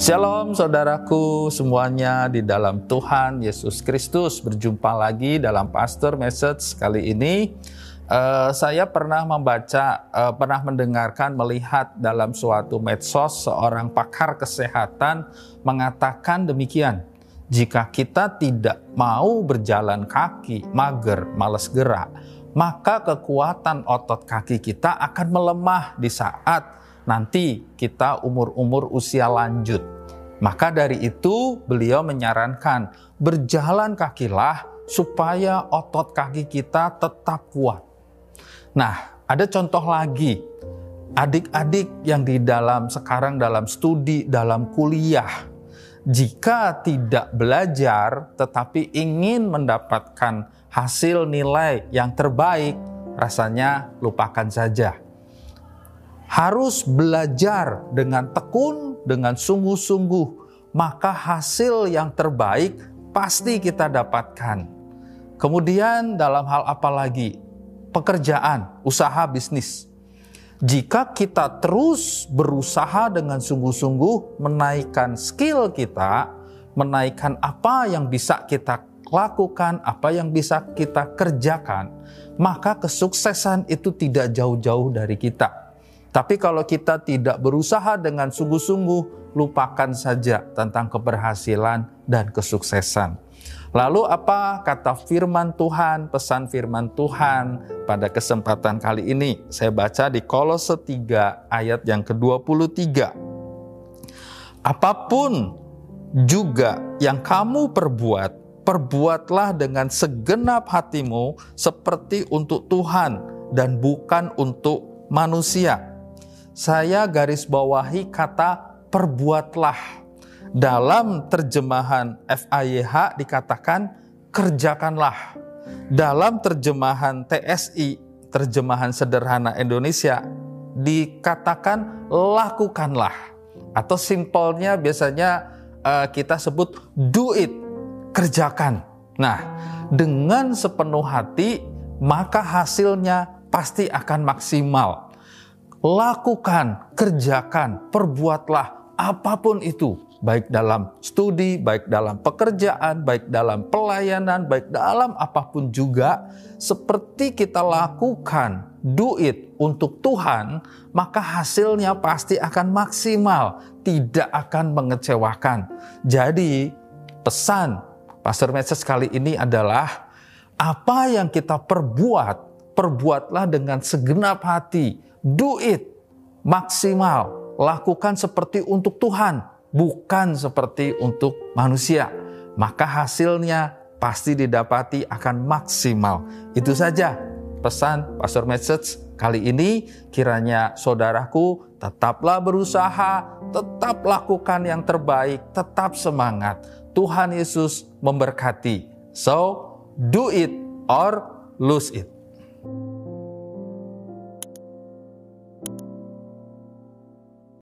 Shalom saudaraku semuanya di dalam Tuhan Yesus Kristus. Berjumpa lagi dalam Pastor Message kali ini. Uh, Saya pernah membaca, uh, pernah mendengarkan, melihat dalam suatu medsos Seorang pakar kesehatan mengatakan demikian Jika kita tidak mau berjalan kaki, mager, males gerak Maka kekuatan otot kaki kita akan melemah di saat nanti kita umur-umur usia lanjut. Maka dari itu beliau menyarankan berjalan kakilah supaya otot kaki kita tetap kuat. Nah, ada contoh lagi. Adik-adik yang di dalam sekarang dalam studi, dalam kuliah, jika tidak belajar tetapi ingin mendapatkan hasil nilai yang terbaik, rasanya lupakan saja harus belajar dengan tekun, dengan sungguh-sungguh, maka hasil yang terbaik pasti kita dapatkan. Kemudian, dalam hal apa lagi? Pekerjaan, usaha bisnis. Jika kita terus berusaha dengan sungguh-sungguh menaikkan skill kita, menaikkan apa yang bisa kita lakukan, apa yang bisa kita kerjakan, maka kesuksesan itu tidak jauh-jauh dari kita tapi kalau kita tidak berusaha dengan sungguh-sungguh, lupakan saja tentang keberhasilan dan kesuksesan. Lalu apa kata firman Tuhan, pesan firman Tuhan pada kesempatan kali ini? Saya baca di Kolose 3 ayat yang ke-23. Apa pun juga yang kamu perbuat, perbuatlah dengan segenap hatimu seperti untuk Tuhan dan bukan untuk manusia saya garis bawahi kata perbuatlah. Dalam terjemahan FAYH dikatakan kerjakanlah. Dalam terjemahan TSI, terjemahan sederhana Indonesia, dikatakan lakukanlah. Atau simpelnya biasanya uh, kita sebut do it, kerjakan. Nah, dengan sepenuh hati, maka hasilnya pasti akan maksimal lakukan, kerjakan, perbuatlah apa pun itu, baik dalam studi, baik dalam pekerjaan, baik dalam pelayanan, baik dalam apa pun juga, seperti kita lakukan, do it untuk Tuhan, maka hasilnya pasti akan maksimal, tidak akan mengecewakan. Jadi, pesan Pastor Message kali ini adalah apa yang kita perbuat, perbuatlah dengan segenap hati, Do it maksimal. Lakukan seperti untuk Tuhan, bukan seperti untuk manusia. Maka hasilnya pasti didapati akan maksimal. Itu saja pesan Pastor Message kali ini. Kiranya saudaraku tetaplah berusaha, tetap lakukan yang terbaik, tetap semangat. Tuhan Yesus memberkati. So, do it or lose it. you